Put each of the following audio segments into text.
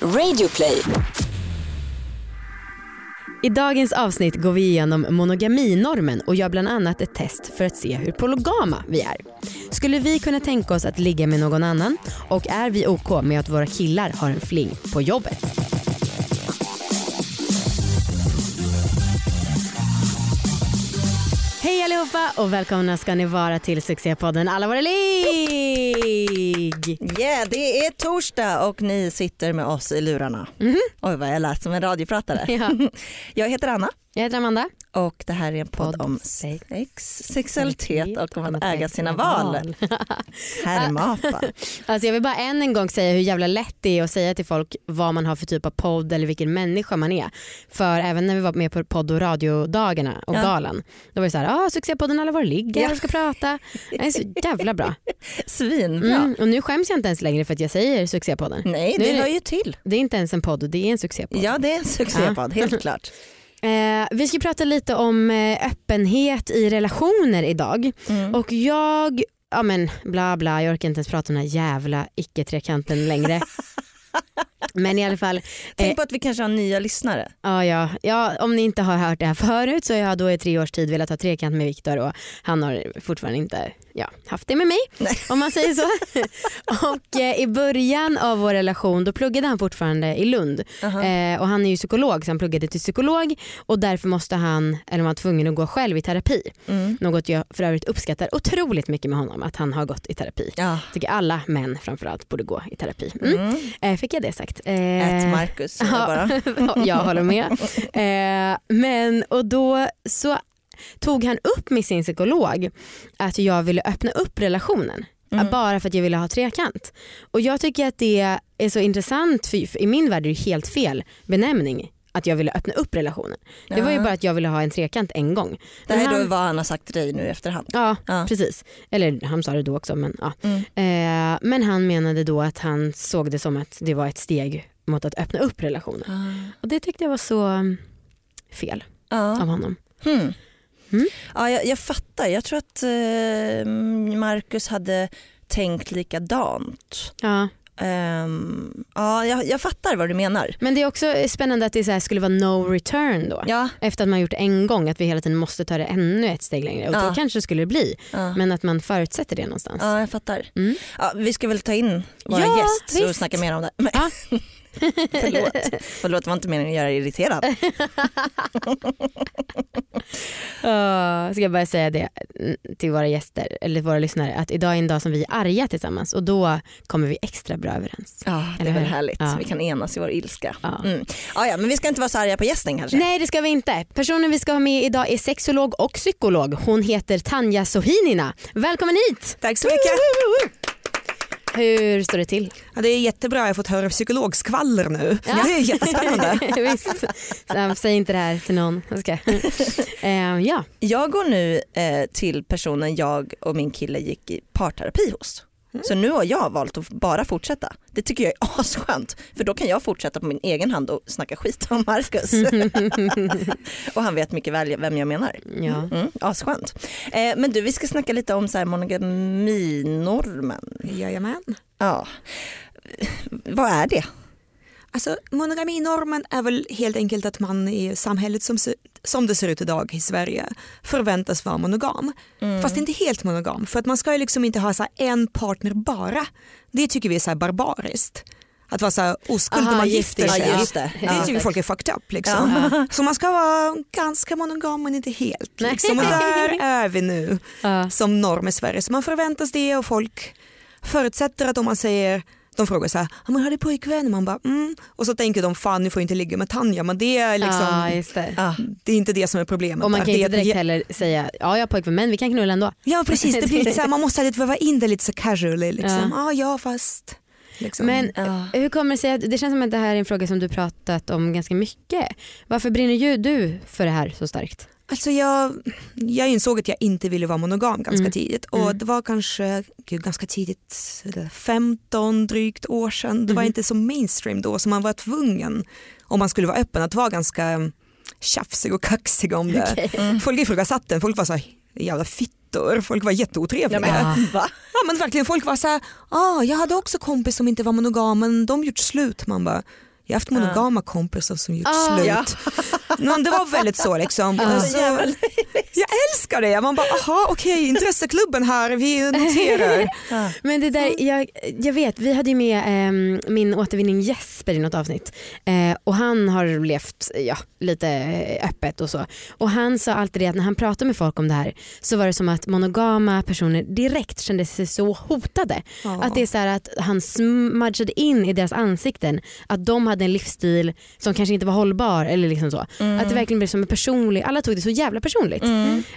Radioplay. I dagens avsnitt går vi igenom monogaminormen och gör bland annat ett test för att se hur polygama vi är. Skulle vi kunna tänka oss att ligga med någon annan och är vi OK med att våra killar har en fling på jobbet? Hej allihopa och välkomna ska ni vara till succépodden Alla våra ligg! Yeah, det är torsdag och ni sitter med oss i lurarna. Oj vad jag lät som en radiopratare. Ja. Jag heter Anna Jag heter Amanda. Och det här är en podd om sex, sex, sexualitet och om att äga sina val. Härmapa. Alltså jag vill bara än en gång säga hur jävla lätt det är att säga till folk vad man har för typ av podd eller vilken människa man är. För även när vi var med på podd och radiodagarna och Ja. galan då var det så här, ah, succépodden alla var ligger Ja. ska prata. Det är så jävla bra. Svinbra. Mm, och nu skäms jag inte ens längre för att jag säger succépodden. Nej Nu det- hör ju till. Det är inte ens en podd, det är en succépodd. Ja det är en succépodd, helt klart. Eh, vi ska prata lite om eh, öppenhet i relationer idag. Mm. Och jag, ja men bla bla, jag orkar inte ens prata om den här jävla icke-trekanten längre. men i alla fall, Tänk Eh. på att vi kanske har nya lyssnare. ja, ja, ja, om ni inte har hört det här förut så har jag då i tre års tid velat ha trekant med Viktor och han har fortfarande inte ja, haft det med mig Nej. om man säger så. och eh, i början av vår relation då pluggade han fortfarande i Lund Aha. eh, och han är ju psykolog så han pluggade till psykolog och därför måste han, eller var tvungen att gå själv i terapi. Mm. Något jag för övrigt uppskattar otroligt mycket med honom att han har gått i terapi. Ja. tycker alla män framförallt borde gå i terapi. Mm. Mm. Eh, fick jag det sagt. Eh, Ät Marcus jag bara. Ja, jag håller med. Eh, men och då så tog han upp med sin psykolog att jag ville öppna upp relationen. Mm. Bara för att jag ville ha trekant. Och jag tycker att det är så intressant för, för i min värld är det helt fel benämning att jag ville öppna upp relationen. Det var ju bara att jag ville ha en trekant en gång. Det här är då vad han har sagt till dig nu efterhand. Ja, Ja. precis. Eller han sa det då också men ja. Mm. Eh, men han menade då att han såg det som att det var ett steg mot att öppna upp relationen. Och det tyckte jag var så mm, fel Ja. av honom. Hmm. Mm. Ja, jag, jag fattar. Jag tror att eh, Marcus hade tänkt likadant. Ja. Ehm, ja, jag, jag fattar vad du menar. Men det är också spännande att det så skulle vara no return då. Ja, Efter att man gjort det en gång, att vi hela tiden måste ta det ännu ett steg längre. Och Ja. så kanske det skulle bli. ja. Men att man förutsätter det någonstans. ja jag fattar. Mm. Ja, vi ska väl ta in vår gäst och snacka mer om det. Förlåt. förlåt, det var inte meningen att göra dig irriterad. Ska jag bara säga det till våra gäster, eller våra lyssnare, att idag är en dag som vi är arga tillsammans och då kommer vi extra bra överens. Ja, det är väl härligt. Ja. Vi kan enas i vår ilska. Ja. Mm. Ja, ja, men vi ska inte vara så arga på gästen kanske. Nej det ska vi inte. Personen vi ska ha med idag är sexolog och psykolog. Hon heter Tanja Sohinina. Välkommen hit! Tack så mycket. Hur står det till? Ja, det är jättebra, jag har fått höra psykologskvaller nu. Ja. Det är jättespännande. Visst. Så, säg inte det här till någon. Jag ska. Eh, ja. Jag går nu eh, till personen jag och min kille gick i parterapi hos. Så nu har jag valt att bara fortsätta. Det tycker jag är asskönt. För då kan jag fortsätta på min egen hand och snacka skit om Marcus. och han vet mycket väl vem jag menar. ja. Mm, asskönt. Eh, men du, vi ska snacka lite om så här monogaminormen. Jajamän. Ja. Vad är det? Alltså, monogaminormen är väl helt enkelt att man i samhället som, som det ser ut idag i Sverige förväntas vara monogam. Mm. Fast inte helt monogam för att man ska ju liksom inte ha så en partner bara. Det tycker vi är så barbariskt. Att vara så här oskuld när man gifter det, sig. Ja, det. Det Ja. tycker folk är fucked up. Liksom. Ja. Så man ska vara ganska monogam men inte helt. Liksom. Och där är vi nu som norm i Sverige. Så man förväntas det och folk förutsätter att om man säger de frågar så här, "Ja, men har du pojkvän? Man bara, mm. Och så tänker de, fan nu får jag inte ligga med Tanja. Men det är, liksom, just det. Ja. det är inte det som är problemet. Och man kan det inte direkt heller säga ja jag har pojkvän men vi kan knulla ändå. Ja precis, det blir lite så här, man måste väva in det lite så casually. Liksom. Ja. Ja. ja fast. Liksom. Men Ja. hur kommer det sig att det känns som att det här är en fråga som du pratat om ganska mycket. Varför brinner ju du för det här så starkt? Alltså jag, jag insåg att jag inte ville vara monogam ganska Mm. tidigt och Mm. det var kanske gud, ganska tidigt, eller 15 drygt år sedan. Det var Mhm. inte så mainstream då så man var tvungen om man skulle vara öppen att vara ganska tjafsig och kaxig om det. Okej. Mm. Folk ifrågasatte en, folk var så här, jävla fittor, folk var jätteotrevliga. Ja, Ja, men, va? men verkligen folk var så här, ah, jag hade också kompis som inte var monogam men de gjort slut. Man bara, Jag har haft monogama kompisar som gjort Ah, slut. ja. Men det var väldigt så liksom. Ah. Alltså, jag älskar det. Man bara, aha okej intresseklubben här, vi noterar. Men det där, jag, jag vet, vi hade ju med ehm, min återvinning Jesper i något avsnitt eh, och han har levt ja, lite eh, öppet och så. Och han sa alltid det att när han pratade med folk om det här så var det som att monogama personer direkt kände sig så hotade. Ja. Att det är så här att han smudgade in i deras ansikten att de hade en livsstil som kanske inte var hållbar eller liksom så. Att det verkligen blev som en personlig, alla tog det så jävla personligt.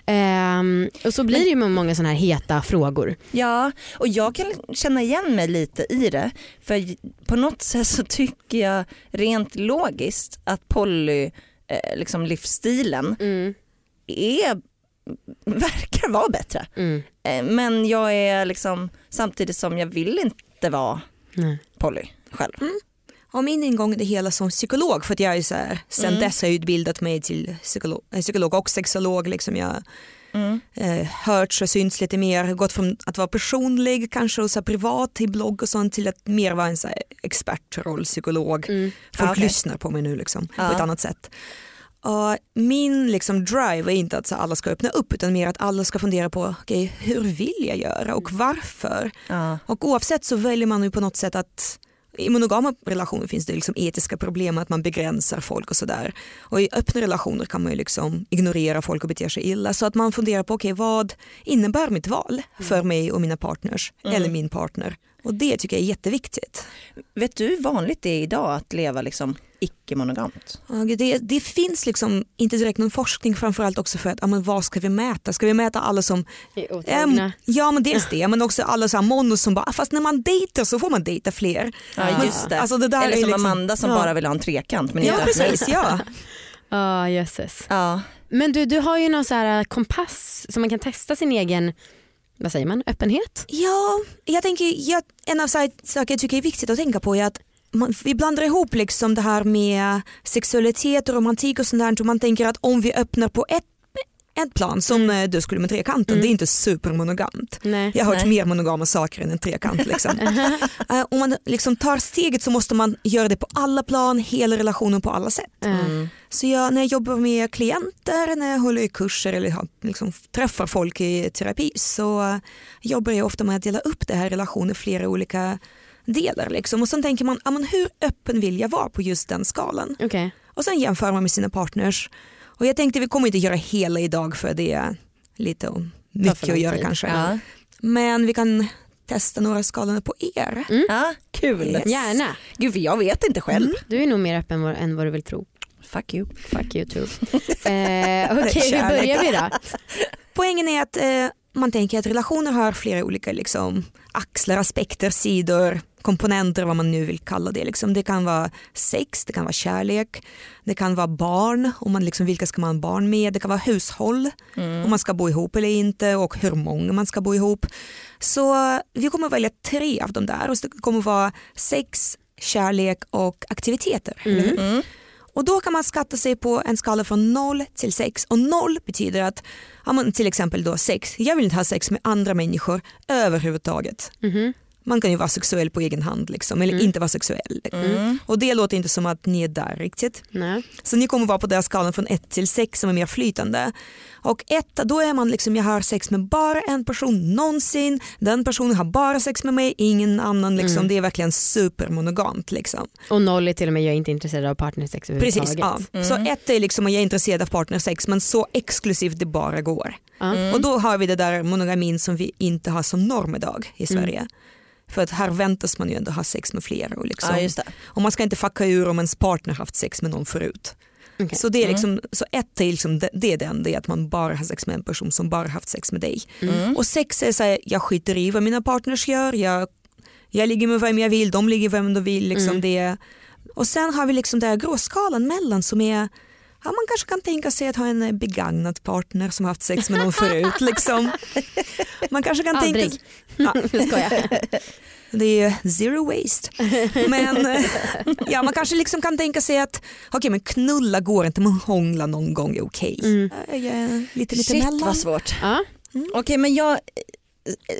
Ehm, och så blir det ju med många sådana här heta frågor. Ja, och jag kan känna igen mig lite i det. För på något sätt så tycker jag rent logiskt att poly eh, liksom livsstilen Mm. är, verkar vara bättre. Mm. Eh, men jag är liksom samtidigt som jag vill inte vara Nej. poly själv. Och min ingång i det hela som psykolog, för att jag är så här, sen Mm. dess har jag utbildat mig till psykolog, eh, psykolog och sexolog. Liksom jag Mm. eh, hörts och synts lite mer, gått från att vara personlig kanske och så privat till blogg och sånt till att mer vara en så expertroll, psykolog. Mm. Folk Ja, okej. lyssnar på mig nu liksom, på Ja. ett annat sätt. Och min liksom, drive är inte att så alla ska öppna upp utan mer att alla ska fundera på okay, hur vill jag göra och varför. Ja. Och oavsett så väljer man ju på något sätt att i monogama relationer finns det liksom etiska problem att man begränsar folk och sådär. Och i öppna relationer kan man ju liksom ignorera folk och bete sig illa. Så att man funderar på okej vad innebär mitt val för mig och mina partners eller min partner. Och det tycker jag är jätteviktigt. Vet du hur vanligt det är idag att leva liksom icke-monogamt? Ja, Det, det finns liksom inte direkt någon forskning framförallt också för att ja, men vad ska vi mäta? Ska vi mäta alla som Är Ehm, otrogna. ja men dels det men också alla så här monos som bara "Ah, fast när man dejtar så får man dejta fler. Ja, Men, just det. Alltså det där Eller är som liksom, Amanda som ja. bara vill ha en trekant. Men Ja inte precis, ja. Ja jösses. Ja. Men du, du har ju någon så här kompass som man kan testa sin egen vad säger man, öppenhet? Ja, jag tänker, jag, en av saker jag tycker är viktigt att tänka på är att man, vi blandar ihop liksom det här med sexualitet och romantik och sånt där och man tänker att om vi öppnar på ett, ett plan som eh, du skulle med trekanten, det är inte supermonogamt. Nej. Jag har hört Nej. mer monogama saker än en trekant. Liksom. Eh, om man liksom tar steget så måste man göra det på alla plan, hela relationen på alla sätt. Mm. Så jag, när jag jobbar med klienter, när jag håller i kurser eller liksom, träffar folk i terapi så jobbar jag ofta med att dela upp det här i relationer i flera olika delar. Liksom. Och sen tänker man, ja, men hur öppen vill jag vara på just den skalan? Okej. Och sen jämför man med sina partners. Och jag tänkte vi kommer inte göra hela idag för det är lite mycket att göra tid. kanske. Ja. Men vi kan testa några skalor på er. ja, kul. Yes. Gärna. Gud, för jag vet inte själv. Du är nog mer öppen än vad du vill tro. Fuck you. Fuck you too. eh, Okej, hur Kärlek. börjar vi då? Poängen är att eh, man tänker att relationer har flera olika liksom, axlar, aspekter, sidor, komponenter vad man nu vill kalla det. Liksom. Det kan vara sex, det kan vara kärlek, det kan vara barn, om man liksom, vilka ska man ha barn med, det kan vara hushåll, om man ska bo ihop eller inte och hur många man ska bo ihop. Så vi kommer välja tre av de där och det kommer vara sex, kärlek och aktiviteter. Eller hur? Mm. Och då kan man skatta sig på en skala från 0 till 6 och 0 betyder att ja, men till exempel då 6, jag vill inte ha sex med andra människor överhuvudtaget. Mhm. Man kan ju vara sexuell på egen hand liksom, eller inte vara sexuell. Mm. Och det låter inte som att ni är där riktigt. Nej. Så ni kommer vara på den skalan från 1 till 6 som är mer flytande. Och 1 då är man liksom, jag har sex med bara en person någonsin, den personen har bara sex med mig, ingen annan. Liksom. Det är verkligen supermonogamt. Liksom. Och noll är till och med jag är inte intresserad av partnersex överhuvudtaget. Precis, ja. Så ett är liksom jag är intresserad av partnersex men så exklusivt det bara går. Och då har vi det där monogamin som vi inte har som norm idag i Sverige. För att här väntas man ju ändå ha sex med flera. Och, liksom. Ja, och man ska inte fucka ur om ens partner haft sex med någon förut. Okej. Så, det är liksom, så ett är, liksom, det, är den, det är att man bara har sex med en person som bara haft sex med dig. Och sex är så här, jag skiter i vad mina partners gör, jag, jag ligger med vem jag vill, de ligger med vem de vill. Liksom det. Och sen har vi liksom den här gråskalan mellan som är Ja, man kanske kan tänka sig att ha en begagnad partner som haft sex med någon förut. Liksom. Man kanske kan tänka Aldrig. Ja, Jag skojar. det är ju zero waste. Men eh, ja, man kanske liksom kan tänka sig att okej men knulla går inte men hångla någon gång är okej. Mm. Jag är lite lite Shit mellan. vad svårt. Ja. Okej men jag,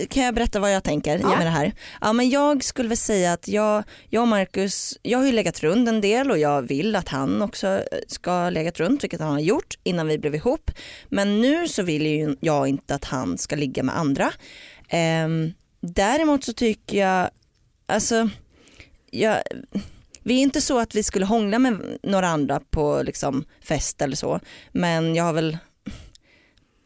kan jag berätta vad jag tänker Ja. med det här? Ja, men jag skulle väl säga att jag, jag och Marcus, jag har ju legat runt en del och jag vill att han också eh, ska ha legat runt, vilket han har gjort innan vi blev ihop. Men nu så vill ju jag inte att han ska ligga med andra. Ehm, däremot så tycker jag, alltså, jag, vi är inte så att vi skulle hångla med några andra på liksom, fest eller så, men jag har väl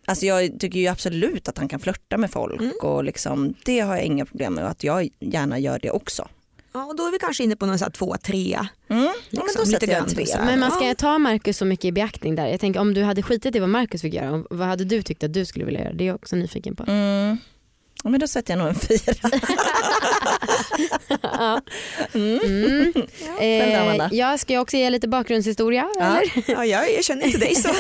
Alltså jag tycker ju absolut att han kan flörta med folk Mm. och liksom, det har jag inga problem med och att jag gärna gör det också. Ja, och då är vi kanske inne på någon sån här två, trea. Mm. Ja, Liksom, men då lite jag en grann trea. så. Men man ska Ja. ta Marcus så mycket i beaktning där. Jag tänker om du hade skitit i vad Marcus fick göra, vad hade du tyckt att du skulle vilja göra? Det är jag också nyfiken på. Mm. Men då sätter jag nog en fyra. Ja. Mm. Mm. Eh, jag ska också ge lite bakgrundshistoria? Ja. Eller? Ja, jag, känner inte dig så.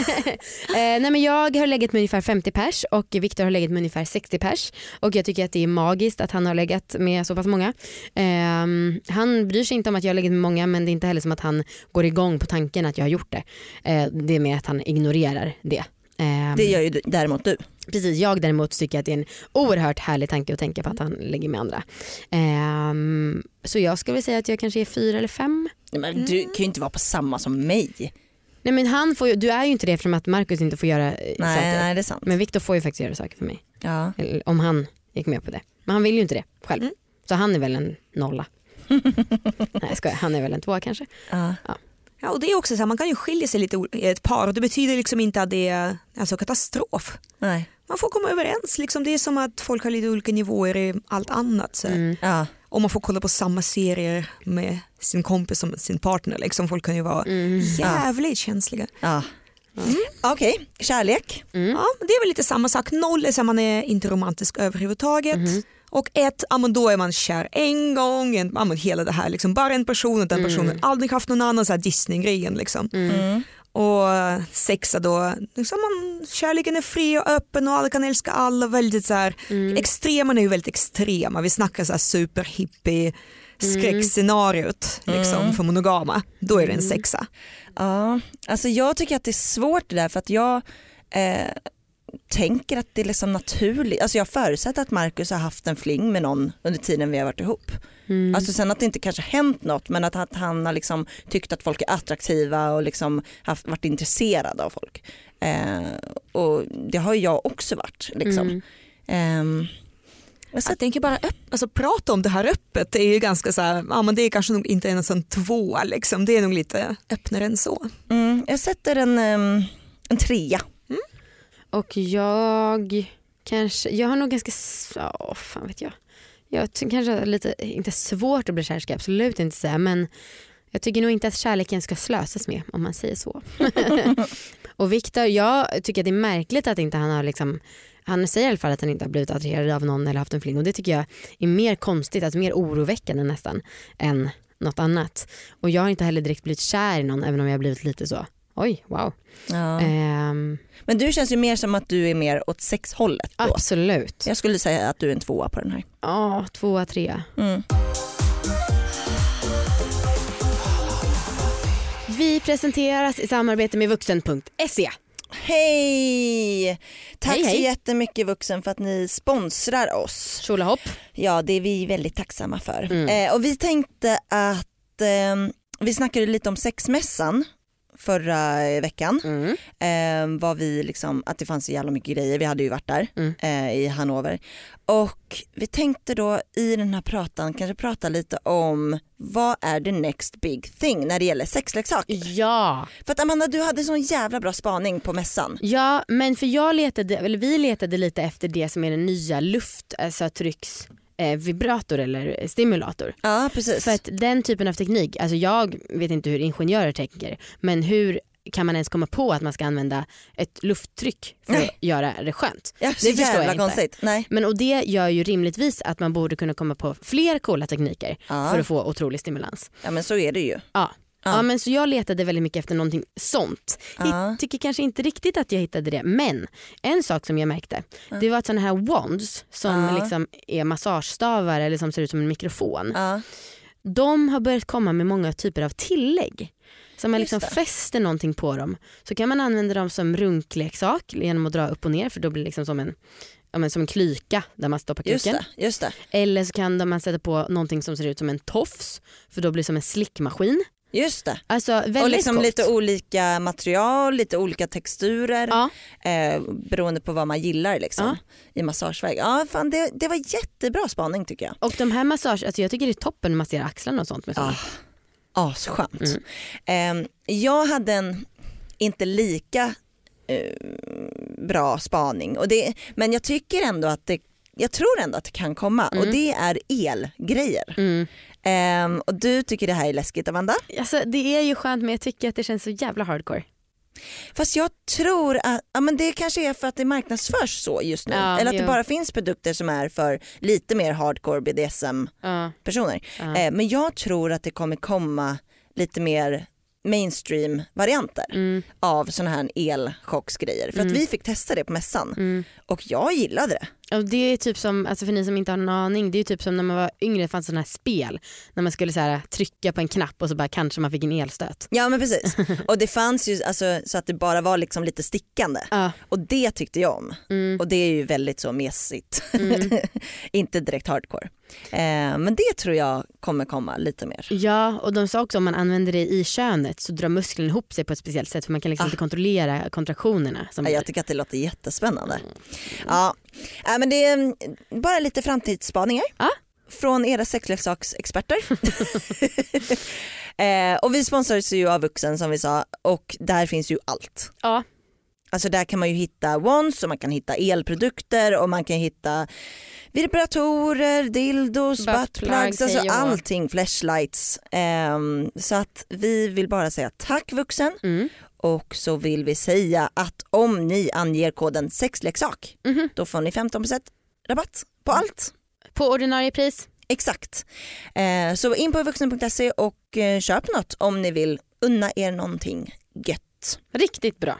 Eh, nej men jag har legat med ungefär 50 pers och Viktor har legat med ungefär 60 pers och jag tycker att det är magiskt att han har legat med så pass många. Ehm, han bryr sig inte om att jag har legat med många men det är inte heller som att han går igång på tanken att jag har gjort det. Eh, det är mer att han ignorerar det. Ehm, Det gör ju däremot du. Precis, jag däremot tycker att det är en oerhört härlig tanke att tänka på att han lägger med andra. Ehm, så jag skulle vilja säga att jag kanske är fyra eller fem. Nej, Men du kan ju inte vara på samma som mig. Nej men han får ju, du är ju inte det eftersom att Markus inte får göra eh, Nej, saker. nej det är sant. Men Viktor får ju faktiskt göra saker för mig. Ja. Eller, om han gick med på det. Men han vill ju inte det själv. Mm. Så han är väl en nolla. Nej jag skojar, han är väl en tvåa kanske. Ja. Ja, och det är också så här, man kan ju skilja sig lite i ett par och det betyder liksom inte att det är alltså, katastrof. Nej. Man får komma överens, liksom. det är som att folk har lite olika nivåer i allt annat. Så. Mm. Ja. Och man får kolla på samma serier med sin kompis som sin partner. Liksom. Folk kan ju vara Mm. jävligt känsliga. Ja. Okej, kärlek. Mm. Ja, det är väl lite samma sak. Noll är så man är inte romantisk överhuvudtaget. Och ett, ja, men då är man kär en gång, en, ja, men hela det här, liksom, bara en person och den Mm. personen aldrig haft någon annan så här Disney-grejen. Liksom. Mm. Och sexa då, liksom man, kärleken är fri och öppen och alla kan älska alla. Väldigt så här, Mm. Extremerna är ju väldigt extrema, vi snackar så här superhippie skräckscenariot liksom, Mm. för monogama. Då är det en sexa. Ja, alltså jag tycker att det är svårt det där för att jag eh, tänker att det är liksom naturligt. Alltså jag förutsätter att Marcus har haft en fling med någon under tiden vi har varit ihop. Mm. Alltså sen att det inte kanske hänt något men att, att han har liksom tyckt att folk är attraktiva och liksom haft, varit intresserad av folk. Eh, och det har jag också varit. Liksom. Mm. Ehm, jag jag tänker bara öpp, alltså, prata om det här öppet, det är ju ganska så här, ja, men det är kanske nog inte en sån tvåa, liksom. det är nog lite öppnare än så. mm, jag sätter en, ehm, en trea. Och jag kanske, jag har nog ganska, ja fan vet jag. Jag kanske har lite, inte svårt att bli kär ska jag absolut inte säga men jag tycker nog inte att kärleken ska slösas med om man säger så. och Viktor, jag tycker att det är märkligt att inte han har liksom han säger i alla fall att han inte har blivit attraherad av någon eller haft en fling och det tycker jag är mer konstigt, alltså mer oroväckande nästan än något annat. Och jag har inte heller direkt blivit kär i någon även om jag har blivit lite så, oj wow. Ja. Ehm, Men du känns ju mer som att du är mer åt sexhållet då. absolut. Jag skulle säga att du är en tvåa på den här. Ja, tvåa, trea. Mm. Vi presenteras i samarbete med vuxen.se. Hej! Tack Hej, hej. så jättemycket Vuxen för att ni sponsrar oss. Tjolahopp. Ja det är vi väldigt tacksamma för. Mm. Eh, och vi tänkte att eh, vi snackade lite om sexmässan förra eh, veckan. Mm. Eh, vad vi liksom, att det fanns så jävla mycket grejer, vi hade ju varit där Mm. eh, i Hannover. Och vi tänkte då i den här pratan kanske prata lite om vad är the next big thing när det gäller sexleksaker? Ja. För att Amanda du hade sån jävla bra spaning på mässan. ja, men för jag letade, eller vi letade lite efter det som är den nya luft, alltså trycks eh, vibrator eller stimulator. Ja precis. För att den typen av teknik, alltså jag vet inte hur ingenjörer tänker men hur kan man ens komma på att man ska använda ett lufttryck för Nej. att göra det skönt? ja, det förstår jag jävla inte. konstigt. Nej. Men och det gör ju rimligtvis att man borde kunna komma på fler coola tekniker Ja. för att få otrolig stimulans. ja men så är det ju. Ja. Ja. Ja. men så jag letade väldigt mycket efter någonting sånt. Ja. Jag tycker kanske inte riktigt att jag hittade det men en sak som jag märkte det var att sådana här wands som Ja. liksom är massagestavar eller som ser ut som en mikrofon. Ja. de har börjat komma med många typer av tillägg. Så om man Just liksom fäster någonting på dem så kan man använda dem som runkleksak genom att dra upp och ner för då blir det liksom som en, ja, men som en klyka där man stoppar Just kuken. det, just det. Eller så kan man sätta på någonting som ser ut som en tofs för då blir det som en slickmaskin. Just det. Alltså Och liksom gott. lite olika material, lite olika texturer Ja, eh, beroende på vad man gillar liksom, Ja. i massageväg. Ja, fan, det, det var jättebra spaning tycker jag. och de här massage, alltså jag tycker det är toppen att massera axlarna och sånt med sånt. Ah, asskönt. Mm. Eh, jag hade en inte lika eh, bra spaning, och det, men jag tycker ändå att det jag tror ändå att det kan komma och det är elgrejer. Mm. Ehm, och du tycker det här är läskigt Amanda? Alltså, det är ju skönt men jag tycker att det känns så jävla hardcore. Fast jag tror att ja, men det kanske är för att det marknadsförs så just nu. Ja, Eller att det jo. bara finns produkter som är för lite mer hardcore BDSM-personer. Ja. Eh, men jag tror att det kommer komma lite mer mainstream varianter Mm, av såna här elchocksgrejer. För att vi fick testa det på mässan mm. och jag gillade det. Och det är typ som, alltså för ni som inte har någon aning, det är typ som när man var yngre fanns sådana här spel när man skulle så här, trycka på en knapp och så bara kanske man fick en elstöt. Ja men precis. och det fanns ju alltså, så att det bara var liksom lite stickande. Ja, Och det tyckte jag om. mm, Och det är ju väldigt så mesigt. mm. Inte direkt hardcore. Eh, men det tror jag kommer komma lite mer. ja och de sa också om man använder det i könet så drar musklerna ihop sig på ett speciellt sätt för man kan liksom Ah. inte kontrollera kontraktionerna. Som Ja, jag tycker att det låter jättespännande. Ja, äh, men det är mm, bara lite framtidsspaningar Ja. från era sexleksaksexperter. eh, och vi sponsras ju av Vuxen som vi sa och där finns ju allt. ja, Alltså där kan man ju hitta wands och man kan hitta elprodukter och man kan hitta vibratorer, dildos, Buttplugs, alltså allting, flashlights. Ehm, så att vi vill bara säga tack Vuxen mm. och så vill vi säga att om ni anger koden sexleksak Mhm. då får ni 15% rabatt på allt. På ordinarie pris. Exakt. Eh, så in på vuxen.se och eh, köp något om ni vill unna er någonting gött. Riktigt bra.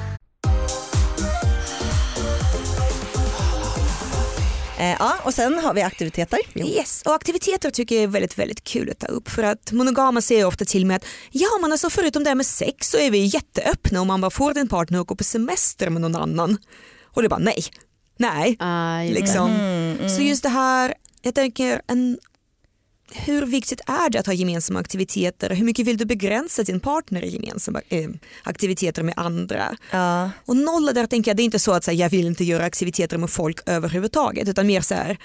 Eh, ja, och sen har vi aktiviteter. Yes, och aktiviteter tycker jag är väldigt, väldigt kul att ta upp för att monogama säger ofta till mig att ja men alltså förutom det här med sex så är vi jätteöppna om man bara får din partner att gå på semester med någon annan. Och det är bara nej, nej. Ah. Liksom. Mm, mm. Så just det här, jag tänker en, hur viktigt är det att ha gemensamma aktiviteter? Hur mycket vill du begränsa din partner i gemensamma eh, aktiviteter med andra? Ja, Och nolla där tänker jag, det är inte så att så här, jag vill inte göra aktiviteter med folk överhuvudtaget utan mer så här,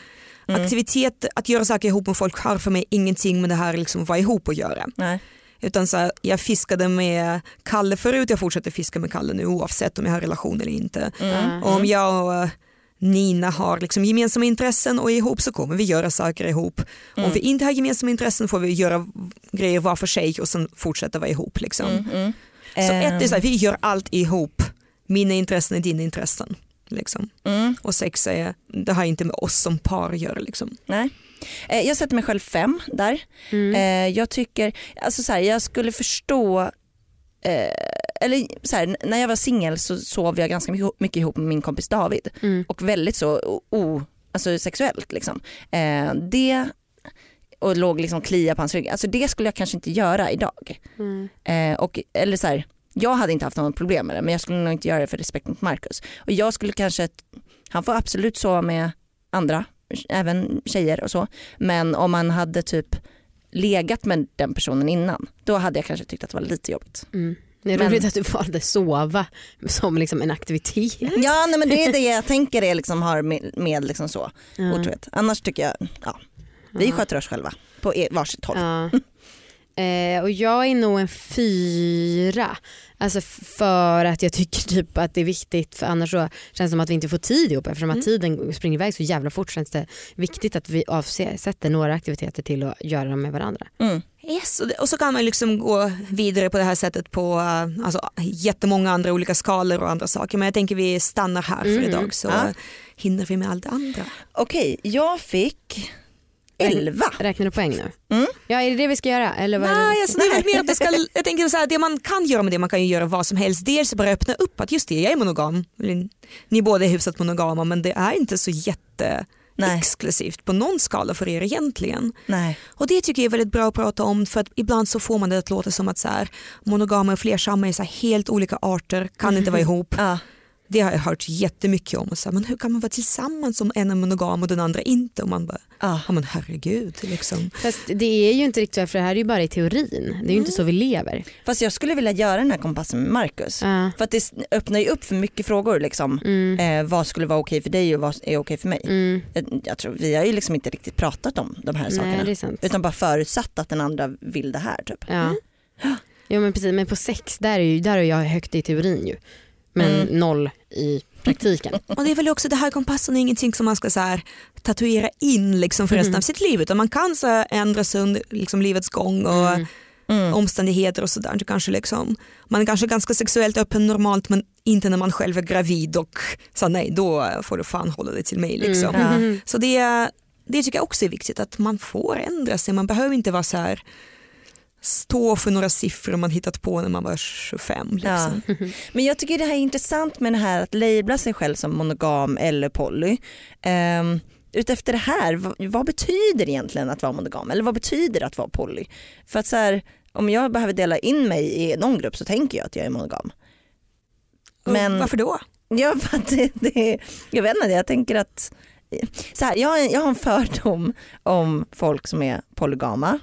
Mm. aktivitet, att göra saker ihop med folk har för mig ingenting med det här liksom vara ihop att göra. nej. Utan så här, jag fiskade med Kalle förut, jag fortsätter fiska med Kalle nu oavsett om jag har relation eller inte. Mm. Och om jag och eh, Nina har liksom gemensamma intressen och är ihop så kommer vi göra saker ihop. Mm. Om vi inte har gemensamma intressen får vi göra grejer var för sig och sen fortsätta vara ihop. Liksom. Mm, mm. Så ett är så här, Ehm, vi gör allt ihop. Mina intressen är dina intressen. Liksom. mm, Och sex är, det har inte med oss som par att göra. Liksom. nej. Eh, jag sätter mig själv fem där. Mm. Eh, jag tycker, alltså så här, jag skulle förstå eh, eller så här, när jag var singel så sov jag ganska mycket, mycket ihop med min kompis David Mm. och väldigt så o, o, alltså sexuellt. Liksom. Eh, det och låg liksom klia på hans rygg, alltså det skulle jag kanske inte göra idag. Mm. Eh, och, eller så här, jag hade inte haft något problem med det men jag skulle nog inte göra det för respekt mot Marcus. Och jag skulle kanske, han får absolut sova med andra, även tjejer och så. Men om man hade typ legat med den personen innan, då hade jag kanske tyckt att det var lite jobbigt. Mm. Det är Men- roligt att du valde sova som liksom en aktivitet. Ja nej, men det är det jag tänker är liksom har med, med liksom så Ja. otrohet. Annars tycker jag, ja, vi Ja. sköter oss själva på e- varsitt håll. Ja. Eh, och jag är nog en fyra. Alltså för att jag tycker typ att det är viktigt för annars så känns det som att vi inte får tid ihop eftersom att tiden springer iväg så jävla fort känns det viktigt att vi avsätter några aktiviteter till att göra dem med varandra. Mm. Yes, och, det, och så kan man liksom gå vidare på det här sättet på alltså, jättemånga andra olika skalor och andra saker. Men jag tänker vi stannar här för Mm. idag så Ja. hinner vi med allt andra. Okej, jag fick 11. Räknar du poäng nu? Mm. Ja är det det vi ska göra? Eller vad? Nej, alltså, väl mer att det ska, jag tänker så här, det man kan göra med det, man kan ju göra vad som helst. Dels bara öppna upp att just det, jag är monogam. Ni båda är hyfsat monogama men det är inte så jätte Nej. exklusivt på någon skala för er egentligen. Nej. Och det tycker jag är väldigt bra att prata om för att ibland så får man det att låta som att så här, monogama och flersamma är så här helt olika arter, kan inte vara ihop. Ja. Det har jag hört jättemycket om. Och så här, men hur kan man vara tillsammans om en är monogam och den andra inte? Och man bara, Ja. ja men herregud. Liksom. Fast det är ju inte riktigt så, för det här är ju bara i teorin. Det är ju inte så vi lever. Fast jag skulle vilja göra den här kompassen med Marcus. Ja. För att det öppnar ju upp för mycket frågor. Liksom. Mm. Eh, vad skulle vara okej för dig och vad är okej för mig? Mm. Jag, jag tror, vi har ju liksom inte riktigt pratat om de här sakerna. Nej det är sant. Utan bara förutsatt att den andra vill det här. Typ. Ja. Jo men precis, men på sex där är, ju, där är jag högt i teorin ju. Men Mm. noll i praktiken. Och det är väl också det här kompassen är ingenting som man ska så här, tatuera in liksom för resten Mhm. av sitt liv utan man kan så här, ändra sig under liksom, livets gång och Mm. Mm. omständigheter och sådär. Kanske liksom, man är kanske ganska sexuellt öppen normalt men inte när man själv är gravid och så nej då får du fan hålla dig till mig. Liksom. Mm. Ja. Så det, det tycker jag också är viktigt att man får ändra sig. Man behöver inte vara så här stå för några siffror man hittat på när man var 25. Liksom. Ja. Men jag tycker det här är intressant med det här att labla sig själv som monogam eller poly. Um, utefter det här, vad, vad betyder egentligen att vara monogam eller vad betyder att vara poly? För att så här, om jag behöver dela in mig i någon grupp så tänker jag att jag är monogam. Men- Och Varför då? Ja, för att det, det, jag vet inte, jag tänker att så här, jag, har- jag har en fördom om folk som är polygama.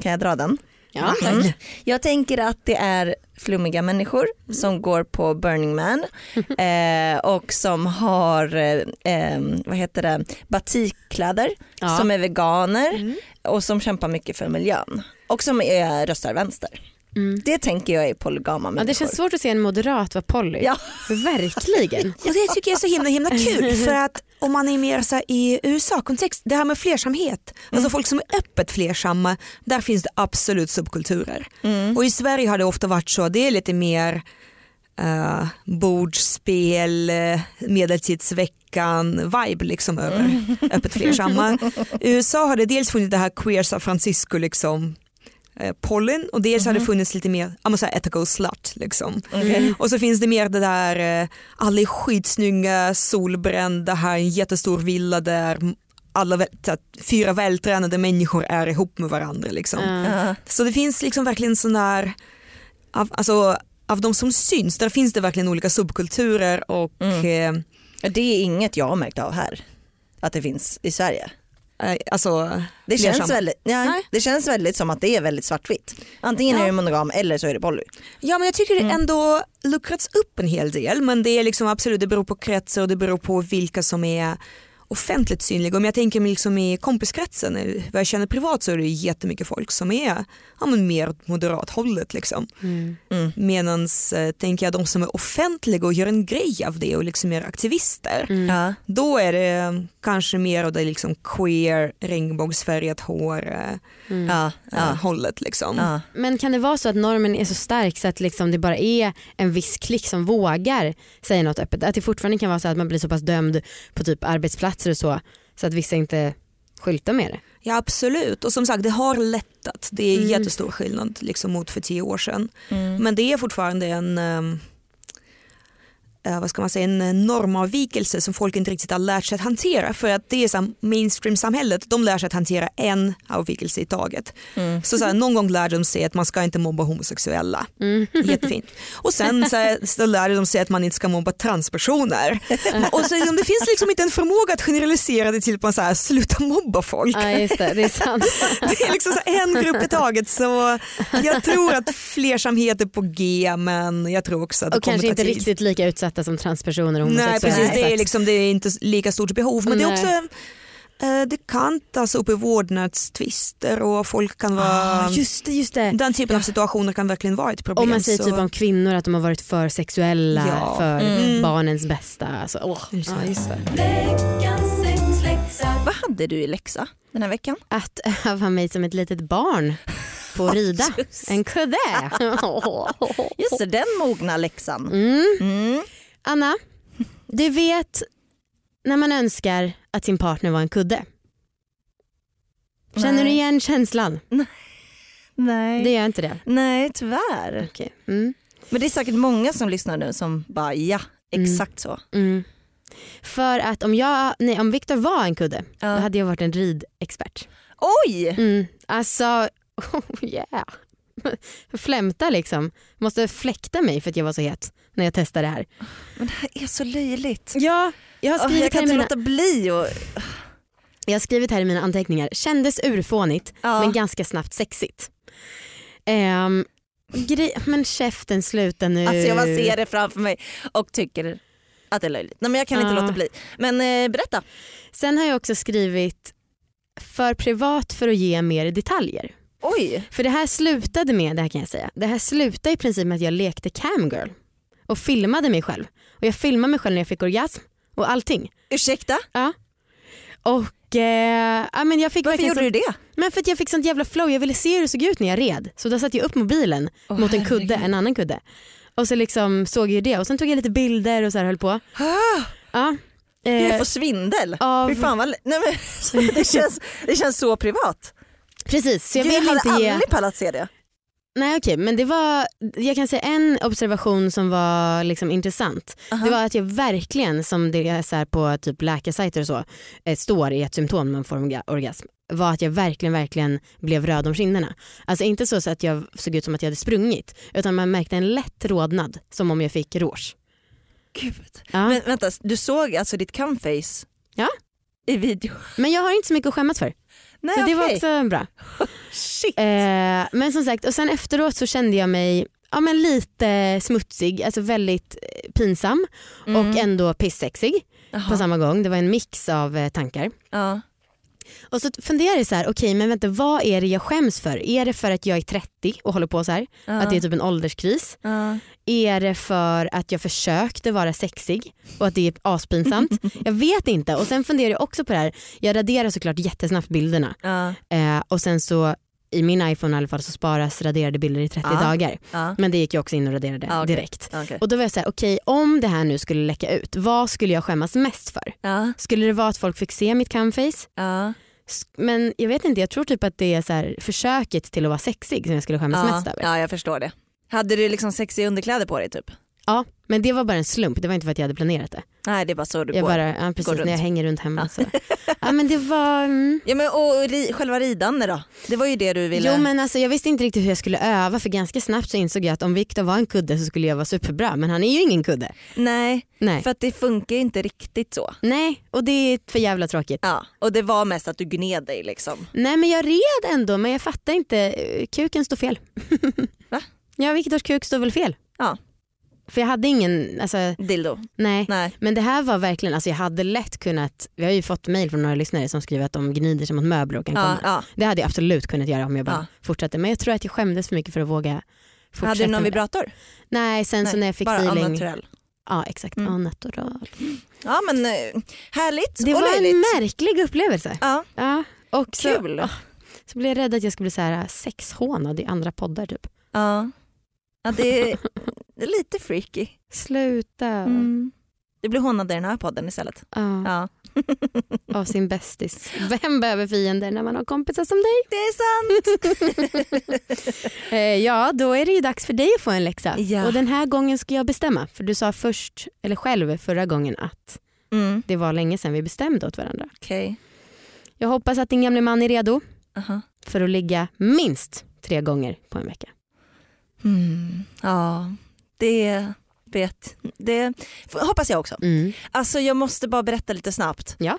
Kan jag dra den? Ja, tack. Mm. Jag tänker att det är flummiga människor som går på Burning Man eh, och som har eh, eh, vad heter det, batikkläder, Ja. som är veganer Mm. och som kämpar mycket för miljön och som är, röstar vänster. Mm. Det tänker jag är polygama Ja, människor. det känns svårt att se en moderat vara poly. Ja. Verkligen. Och det tycker jag är så himla himla kul för att om man är mer så i USA-kontext, det här med flersamhet, alltså folk som är öppet flersamma, där finns det absolut subkulturer. Mm. Och i Sverige har det ofta varit så, det är lite mer uh, bordspel, uh, medeltidsveckan-vibe liksom över öppet flersamma. I USA har det dels funnits det här queer San Francisco liksom eh, pollen och dels har det funnits lite mer ja, men så här ethical slut. Liksom. Okej. Och så finns det mer det där, eh, alla är skitsnygga, solbrända, här en jättestor villa där alla att fyra vältränade människor är ihop med varandra. Liksom. Ja. Så det finns liksom verkligen sån där, av, alltså, av de som syns, där finns det verkligen olika subkulturer och Mm. Det är inget jag har märkt av här, att det finns i Sverige. Eh, alltså, Det känns, väldigt, ja, Nej. det känns väldigt som att det är väldigt svartvitt. Antingen Ja. är det monogam eller så är det poly. Ja men jag tycker det Mm. ändå luckrats upp en hel del men det är liksom absolut, det beror på kretsar och det beror på vilka som är offentligt synliga. Om jag tänker mig liksom i kompiskretsen, vad jag känner privat så är det jättemycket folk som är ja, men mer åt moderat hållet. Liksom. Mm. Mm. Medan eh, tänker jag de som är offentliga och gör en grej av det och liksom är aktivister, Mm. Ja. då är det kanske mer av det liksom queer, regnbågsfärgat hår eh, Mm. Eh, Ja. hållet. Liksom. Ja. Men kan det vara så att normen är så stark så att liksom det bara är en viss klick som vågar säga något öppet? Att det fortfarande kan vara så att man blir så pass dömd på typ arbetsplatser och så så att vissa inte skyltar med det? Ja absolut och som sagt det har lättat. Det är Mm. jättestor skillnad liksom, mot för tio år sedan. Mm. Men det är fortfarande en eh, vad ska man säga, en eh, normavvikelse som folk inte riktigt har lärt sig att hantera. För att det är här, mainstream-samhället, de lär sig att hantera en avvikelse i taget. Mm. Så, så här, någon gång lär de sig att man ska inte mobba homosexuella. Mm. Jättefint. Och sen så, här, så lär de sig att man inte ska mobba transpersoner. Och så, liksom, det finns liksom inte en förmåga att generalisera det till att man så här, sluta mobba folk. Ja just det, det är sant. Det är liksom här en grupp i taget så jag tror att flersamhet är på G men jag tror också att det Och kommer kanske ta inte tid. riktigt lika utsatta som transpersoner och homosexuella. Nej precis, det är, liksom, det är inte lika stort behov men det är också eh, det kan tas upp i vårdnadstvister och folk kan vara, Ah, just det, just det. den typen av situationer kan verkligen vara ett problem. Om man säger så, typ om kvinnor att de har varit för sexuella Ja. för Mm. barnens bästa. Alltså, åh. Just det. Ja, just det. Vad hade du i läxa den här veckan? Att öva mig som ett litet barn på att rida just. en kudde. Just det, den mogna läxan. Mm. Mm. Anna, du vet när man önskar att sin partner var en kudde. Känner Nej. du igen känslan? Nej. Det gör inte det? Nej tyvärr. Okej. Mm. Men det är säkert många som lyssnar nu som bara ja, exakt så. Mm. För att om, jag, nej, om Viktor var en kudde Ja. då hade jag varit en ridexpert. Oj! Mm. Alltså, oh yeah. Flämta liksom. Måste fläkta mig för att jag var så het när jag testade det här. Men det här är så löjligt. Ja, jag har skrivit, jag kan inte mina, låta bli och... jag har skrivit här i mina anteckningar. Kändes urfånigt Ja. men ganska snabbt sexigt. Um, grej, men käften sluta nu. Alltså jag bara ser det framför mig och tycker att det är löjligt. Nej men jag kan inte Ja. låta bli. Men eh, berätta. Sen har jag också skrivit för privat för att ge mer detaljer. Oj! För det här slutade med, det här kan jag säga, det här slutade i princip med att jag lekte camgirl och filmade mig själv. Och jag filmade mig själv när jag fick orgasm och allting. Ursäkta? Och eh, ja, men jag fick Varför gjorde du det? Men för att jag fick sånt jävla flow, jag ville se hur det såg ut när jag red. Så då satte jag upp mobilen Åh, mot en kudde, herregud. en annan kudde. Och så liksom såg jag det och sen tog jag lite bilder och så här höll på. Ah, Ja. Gud, Eh, jag får svindel. av- Fy fan vad... Nej, men, det, känns, det känns så privat. Precis, så jag Gud, vill hade inte ge... aldrig pallat se det. Nej okej men det var, jag kan säga en observation som var liksom intressant. Aha. Det var att jag verkligen, som det är så på typ läkarsajter och så, eh, står i ett symptom man får orga- orgasm, var att jag verkligen, verkligen blev röd om kinderna. Alltså inte så, så att jag såg ut som att jag hade sprungit, utan man märkte en lätt rodnad, som om jag fick rouge. Gud. Ja. Men, Men vänta, du såg alltså ditt camface Ja. i video? jag har inte så mycket att skämmas för, Nej, så det var okej. också bra. Shit. Eh, men som sagt, och sen efteråt så kände jag mig ja, men lite smutsig, alltså väldigt eh, pinsam Mm. och ändå pissexig på Jaha. samma gång. Det var en mix av eh, tankar. Ja. Och så funderar jag så här, okej men vänta vad är det jag skäms för? Är det för att jag är 30 och håller på så här? Ja. Att det är typ en ålderskris? Ja. Är det för att jag försökte vara sexig och att det är aspinsamt? jag vet inte. Och sen funderar jag också på det här, jag raderar såklart jättesnabbt bilderna Ja. eh, och sen så i min iPhone i alla fall så sparas raderade bilder i 30 Ja. dagar. Ja. Men det gick jag också in och raderade Ja, okej. direkt. Okej. Och då var jag såhär, okej om det här nu skulle läcka ut, vad skulle jag skämmas mest för? Skulle det vara att folk fick se mitt camface? Men jag vet inte, jag tror typ att det är så här, försöket till att vara sexig som jag skulle skämmas mest över. ja, jag förstår det. Hade du liksom sexiga underkläder på dig typ? Ja, men det var bara en slump, det var inte för att jag hade planerat det. Nej det är bara så du Jag går. bara, ja, precis, går runt. när jag hänger runt hemma. Så. Ja, men det var, mm. Ja, men, och ri, själva ridande då? Det var ju det du ville... Jo men alltså, jag visste inte riktigt hur jag skulle öva för ganska snabbt så insåg jag att om Viktor var en kudde så skulle jag vara superbra men han är ju ingen kudde. Nej, Nej, för att det funkar ju inte riktigt så. Nej och det är för jävla tråkigt. Ja, och det var mest att du gned dig liksom. Nej men jag red ändå men jag fattar inte, kuken står fel. Va? Ja Viktors kuk står väl fel. Ja. För jag hade ingen, alltså Dildo. nej. Nej. Men det här var verkligen, alltså jag hade lätt kunnat, vi har ju fått mail från några lyssnare som skriver att de gnider sig mot möbler och kan Ja, komma. ja. Det hade jag absolut kunnat göra om jag bara Ja. fortsatte. Men jag tror att jag skämdes för mycket för att våga fortsätta. Hade du någon vibrator? Nej, sen så Nej, när jag fick bara feeling. natural. Ja exakt, Mm. mm. natural. Ja men eh, härligt Det var löjligt. en märklig upplevelse. Ja, Ja, och så, kul. åh, så blev jag rädd att jag skulle bli så här sexhånad i andra poddar typ. Ja. ja det, lite freaky. Sluta. Mm. Du blir hånad i den här podden istället. Ja, Ja. av sin bästis. Vem behöver fiender när man har kompisar som dig? Det är sant. Eh, ja, då är det ju dags för dig att få en läxa. Ja. Och den här gången ska jag bestämma. För du sa först, eller själv förra gången att Mm. det var länge sedan vi bestämde åt varandra. Okej. Jag hoppas att din gamle man är redo Aha. för att ligga minst tre gånger på en vecka. Mm. Ja, det vet det hoppas jag också. Mm. Alltså jag måste bara berätta lite snabbt. Ja.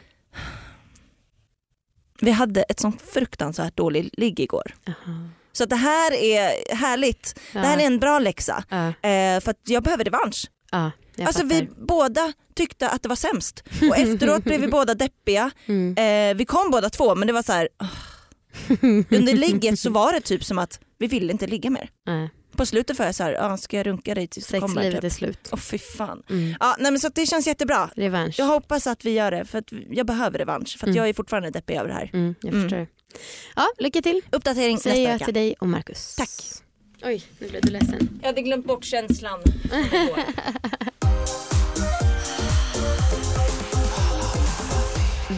Vi hade ett sånt fruktansvärt dåligt ligg igår. Aha. Så det här är härligt. Ja. Det här är en bra läxa. Ja, Eh, för jag behöver revansch. ja, Alltså vi fattar. båda tyckte att det var sämst och efteråt blev vi båda deppiga. Mm. Eh, vi kom båda två men det var så här. Under ligget så var det typ som att vi ville inte ligga mer. Nej, På slutet var jag så här, ah, ska jag runka dig tills du kommer? Sexlivet Typ. är slut. Åh fy fan. Mm. Ja, nej, men så det känns jättebra. Revansch. Jag hoppas att vi gör det för att jag behöver revansch för att Mm. jag är fortfarande deppig över det här. Mm, jag Mm. förstår det. Ja, lycka till Uppdatering säger nästa jag vecka. till dig och Marcus. Tack. Oj, nu blev du ledsen. Jag hade glömt bort känslan.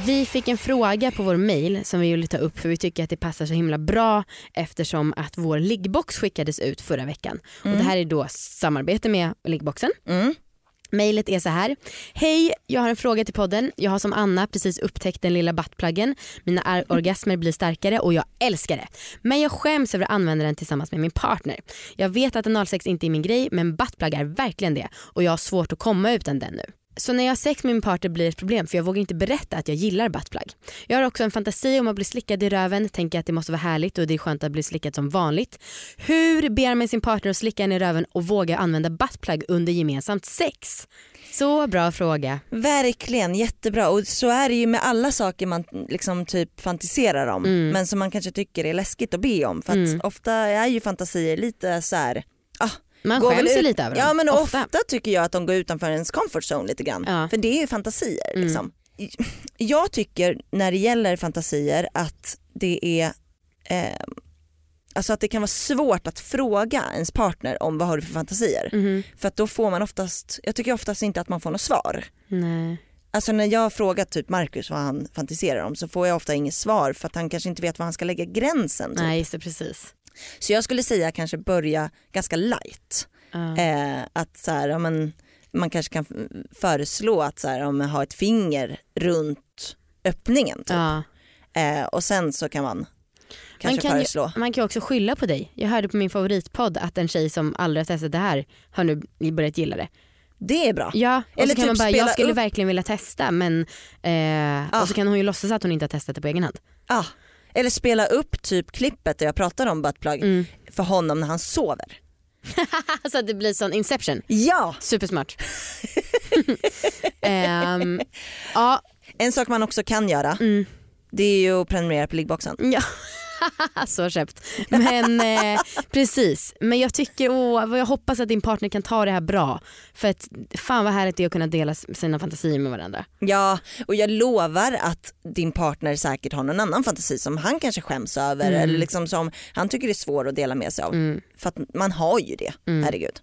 Vi fick en fråga på vår mail som vi ville ta upp för vi tycker att det passar så himla bra eftersom att vår liggbox skickades ut förra veckan. Och det här är då samarbete med liggboxen. Mm. Mejlet är så här. Hej, jag har en fråga till podden. Jag har som Anna precis upptäckt den lilla buttpluggen. Mina ar- orgasmer blir starkare och jag älskar det. Men jag skäms över att använda den tillsammans med min partner. Jag vet att analsex inte är min grej men buttplug är verkligen det och jag har svårt att komma utan den nu. Så när jag har sex med min partner blir det ett problem för jag vågar inte berätta att jag gillar buttplug. Jag har också en fantasi om att bli slickad i röven, tänker att det måste vara härligt och det är skönt att bli slickad som vanligt. Hur ber man sin partner att slicka en i röven och våga använda buttplug under gemensamt sex? Så bra fråga. Verkligen, jättebra. Och så är det ju med alla saker man liksom typ fantiserar om men som man kanske tycker är läskigt att be om. För att ofta är ju fantasier lite så här. Ah, Man går skäms ju lite över dem. Ja men ofta. Ofta. tycker jag att de går utanför ens comfort zone lite grann. Ja. För det är ju fantasier. Liksom. Jag tycker när det gäller fantasier att det är eh, Alltså att det kan vara svårt att fråga ens partner om vad har du för fantasier. Mhm. För att då får man oftast, jag tycker oftast inte att man får något svar. Nej. Alltså när jag har frågat typ Marcus vad han fantiserar om så får jag ofta inget svar för att han kanske inte vet var han ska lägga gränsen. Typ. Nej just det precis. Så jag skulle säga kanske börja ganska light. Ja. Eh, att så här, ja, men, man kanske kan föreslå att så här, om man har ett finger runt öppningen typ. Ja. eh, och sen så kan man Man kan, ju, man kan också skylla på dig. Jag hörde på min favoritpodd att en tjej som aldrig har testat det här har nu börjat gilla det. Det är bra. Ja, och Eller så kan typ man bara, jag skulle upp- verkligen vilja testa men eh, och så kan hon ju låtsas att hon inte har testat det på egen hand. Ah. Eller spela upp typ klippet där jag pratar om buttplug Mm. för honom när han sover. så att det blir sån inception. Ja! Supersmart. Ehm, ja, En sak man också kan göra Mm. det är ju att prenumerera på liggboxen. ja. så köpt. Men eh, precis, men jag tycker, åh, jag hoppas att din partner kan ta det här bra. För att fan vad härligt det är att kunna dela sina fantasier med varandra. Ja, och jag lovar att din partner säkert har någon annan fantasi som han kanske skäms över Mm. eller liksom som han tycker är svår att dela med sig av. För att man har ju det, Mm. herregud.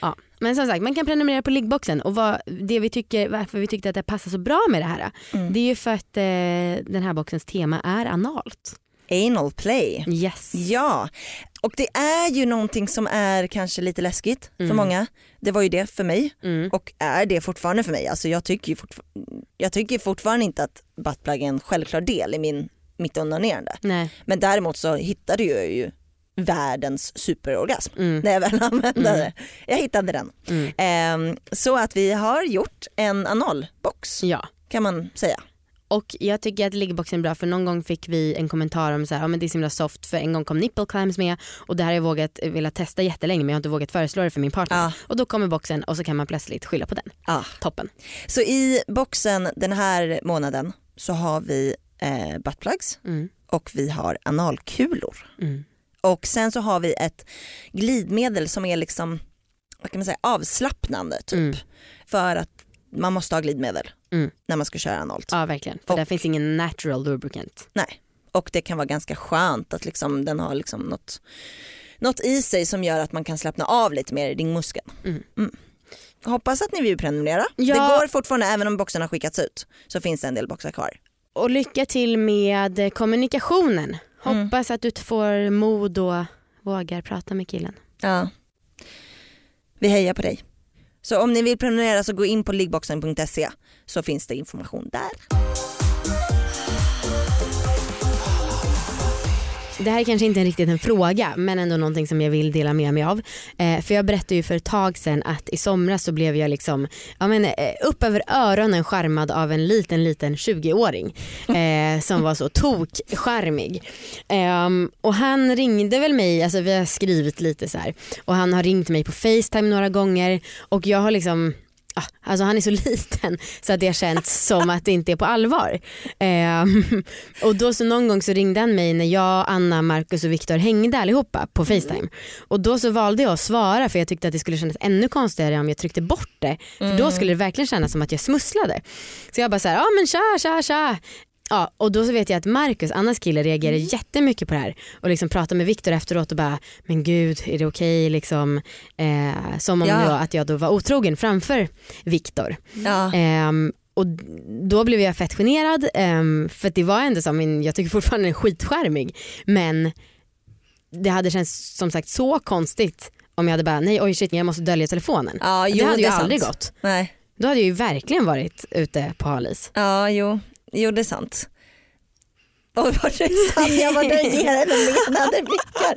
Ja. Men som sagt, man kan prenumerera på liggboxen och vad, det vi tycker, varför vi tyckte att det passar så bra med det här det är ju för att eh, den här boxens tema är analt. Anal play. Yes. Ja, och det är ju någonting som är kanske lite läskigt för Mm. många. Det var ju det för mig Mm. och är det fortfarande för mig. Alltså jag, tycker ju fortfar- jag tycker fortfarande inte att buttplug är en självklar del i min, mitt onanerande. Nej. Men däremot så hittade jag ju världens superorgasm Mm. när jag väl använde det. Jag hittade den. Mm. Ehm, så att vi har gjort en analbox Ja. kan man säga. Och jag tycker att liggboxen är bra för någon gång fick vi en kommentar om så här, ja, men det är så himla soft för en gång kom nipple climbs med och det här har jag vågat, velat testa jättelänge men jag har inte vågat föreslå det för min partner. Ja. Och då kommer boxen och så kan man plötsligt skylla på den. Ah. Toppen. Så i boxen den här månaden så har vi eh, buttplugs Mm. och vi har analkulor. Mm. Och sen så har vi ett glidmedel som är liksom vad kan man säga, avslappnande typ. Mm. För att man måste ha glidmedel Mm. när man ska köra analt. Ja verkligen. För Och- där finns ingen natural lubricant. Nej. Och det kan vara ganska skönt att liksom, den har liksom något, något i sig som gör att man kan slappna av lite mer i ringmuskeln. Mm. Mm. Hoppas att ni vill prenumerera. Ja. Det går fortfarande, även om boxarna har skickats ut så finns det en del boxar kvar. Och lycka till med kommunikationen. Hoppas att du får mod och vågar prata med killen. Ja. Vi hejar på dig. Så om ni vill prenumerera så gå in på liggboxen.se så finns det information där. Det här är kanske inte riktigt en fråga men ändå någonting som jag vill dela med mig av. Eh, för jag berättade ju för ett tag sedan att i somras så blev jag liksom ja, men, eh, upp över öronen skärmad av en liten liten 20-åring eh, som var så tokskärmig. Eh, och han ringde väl mig, alltså vi har skrivit lite så här och han har ringt mig på Facetime några gånger och jag har liksom Alltså han är så liten så att det har känts som att det inte är på allvar. Ehm, och då så någon gång så ringde han mig när jag, Anna, Marcus och Viktor hängde allihopa på Facetime. Och då så valde jag att svara för jag tyckte att det skulle kännas ännu konstigare om jag tryckte bort det. För då skulle det verkligen kännas som att jag smusslade. Så jag bara så här, ja men tja tja tja. Ja, och då så vet jag att Marcus, Annas kille, reagerade jättemycket på det här och liksom pratade med Viktor efteråt och bara, men gud är det okej liksom? Eh, som om Ja. jag, att jag då var otrogen framför Viktor. Ja. Ehm, och då blev jag fett generad ehm, för det var ändå som jag tycker fortfarande den är skitskärmig men det hade känts som sagt så konstigt om jag hade bara nej oj shit jag måste dölja telefonen. Ja, det jo, hade ju är sant. aldrig gått. Nej. Då hade jag ju verkligen varit ute på halis. Ja, jo, jo det är sant. Och vad det Tanja vad den ger henne menade blickar.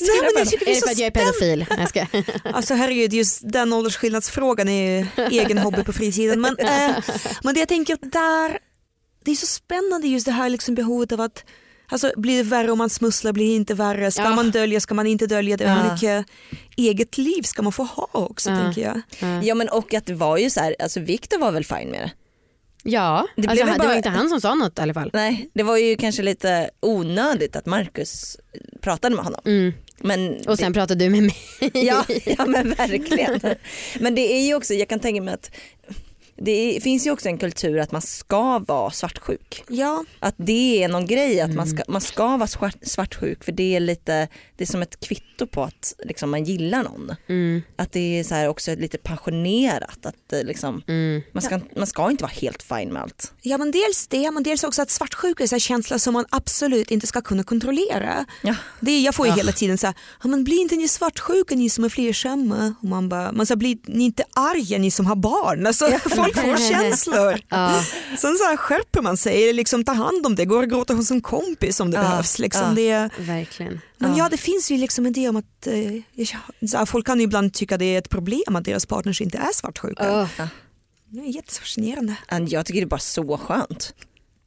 Nej, men jag tycker det Är är det så för att jag är pedofil? Jag ska. Alltså herregud, just den åldersskillnadsfrågan är ju egen hobby på fritiden. Men, eh, men det jag tänker där, det är så spännande just det här liksom behovet av att Alltså blir det värre om man smusslar, blir det inte värre? Ska Ja. man dölja, ska man inte dölja? Det? Hur Ja. mycket eget liv ska man få ha också Ja. tänker jag. Ja men och att det var ju så här, alltså Viktor var väl fin med det. Ja, Det alltså, det bara- var inte han som sa något i alla fall. Nej, det var ju kanske lite onödigt att Marcus pratade med honom. Mm. Men Och sen pratade du med mig. Ja, ja men verkligen. Men det är ju också, jag kan tänka mig att det är, finns ju också en kultur att man ska vara svartsjuk. Ja, Att det är någon grej att man ska, man ska vara svart, svartsjuk för det är lite, det är som ett kvitto på att liksom, man gillar någon. Mm, Att det är så här också lite passionerat. Att liksom, mm. man, ska, man ska inte vara helt fin med allt. ja men dels det, men dels också att svartsjuka är så här känsla som man absolut inte ska kunna kontrollera. Ja. Det är, jag får ju Ja. hela tiden så här, ja, men blir inte ni svartsjuka ni som är flersamma? Och man bara, man så här, blir ni inte arga ni som har barn? Alltså, folk får känslor. Ja. Sen så här skärper man sig, eller liksom tar hand om det, går och gråter hos en kompis om det Ja, behövs. Liksom ja. det, Verkligen. men Ja. ja det finns ju liksom en idé om att eh, jag- så här, folk kan ju ibland tycka det är ett problem att deras partners inte är svartsjuka. Det är jättefascinerande. Jag tycker det är bara så skönt.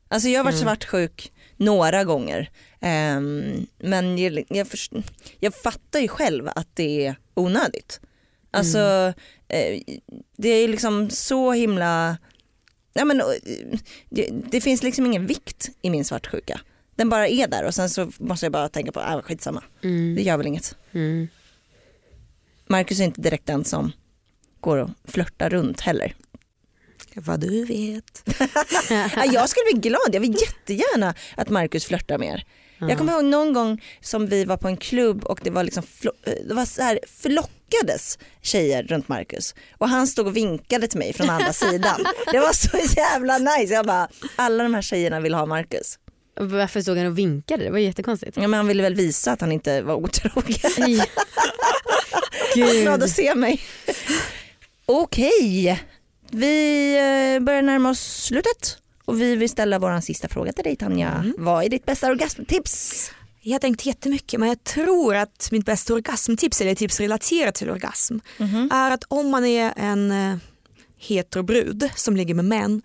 Alltså jag har varit Mm. svartsjuk några gånger. Ehm, men jag, jag, först, jag fattar ju själv att det är onödigt. Alltså Mm. Eh, det är liksom så himla, ja, men, det, det finns liksom ingen vikt i min svartsjuka. Den bara är där och sen så måste jag bara tänka på, äh, skitsamma, det Mm. gör väl inget. Mm. Marcus är inte direkt den som går och flörtar runt heller. Vad du vet. Ja, jag skulle bli glad, jag vill jättegärna att Marcus flörtar mer. Jag kommer ihåg någon gång som vi var på en klubb och det var, liksom eh, det var så här flockades tjejer runt Marcus och han stod och vinkade till mig från andra sidan. Det var så jävla nice. Jag bara, alla de här tjejerna vill ha Marcus. Varför stod han och vinkade? Det var jättekonstigt. Ja, men han ville väl visa att han inte var otrogen. Nej. Glad Gud. att se mig. Okej, vi eh, börjar närma oss slutet och vi vill ställa vår sista fråga till dig Tanja. Vad är ditt bästa orgasmtips? Jag har tänkt jättemycket men jag tror att mitt bästa orgasmtips, eller tips relaterat till orgasm, är att om man är en eh, heterobrud som ligger med män,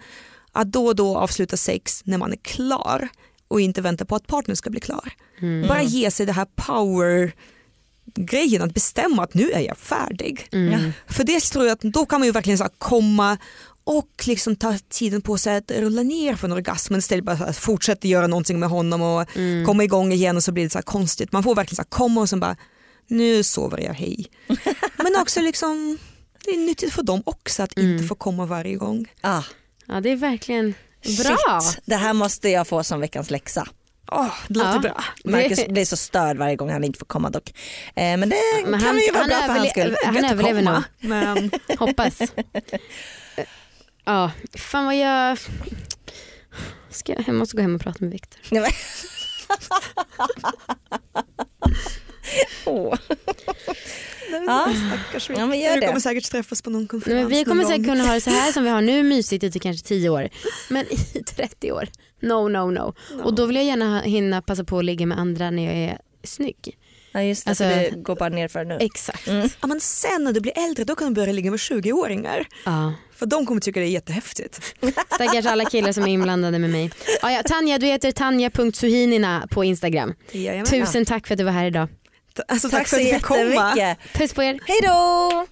att då och då avsluta sex när man är klar och inte vänta på att partnern ska bli klar. Bara ge sig det här power grejen att bestämma att nu är jag färdig. Mm. För det tror jag att då kan man ju verkligen så komma och liksom ta tiden på sig att rulla ner från orgasmen istället för att fortsätta göra någonting med honom och komma igång igen och så blir det så här konstigt. Man får verkligen så här komma och sen bara nu sover jag hej. Men också liksom det är nyttigt för dem också att inte få komma varje gång. Ah, Ja det är verkligen bra. Shit, det här måste jag få som veckans läxa. Åh, det låter Ja. bra. Marcus Det- blir så störd varje gång han inte får komma dock. Eh, men det Men kan han- ju vara han bra för hans skull. han överlever nog. Men Hoppas. Ja, fan vad jag... Ska jag, jag måste gå hem och prata med Viktor. Nej, men- Åh. Ja. stackars Ja, men gör Vi det. kommer säkert träffas på någon Nej, konferens men vi kommer någon säkert kunna ha det så här som vi har nu mysigt i kanske 10 år. Men i 30 år, no no no. Och då vill jag gärna hinna passa på att ligga med andra när jag är snygg. Ja just det, Alltså- för det går bara ner för nu. Exakt. Mm. Ja, men sen när du blir äldre då kan du börja ligga med 20-åringar. Ja. För de kommer tycka det är jättehäftigt. Stackars alla killar som är inblandade med mig. Ja, ja, Tanja, du heter tanja.suhinina på Instagram. Jajamän. Tusen tack för att du var här idag. Alltså, Tack, tack, för att du fick komma. Puss på er. Hej då!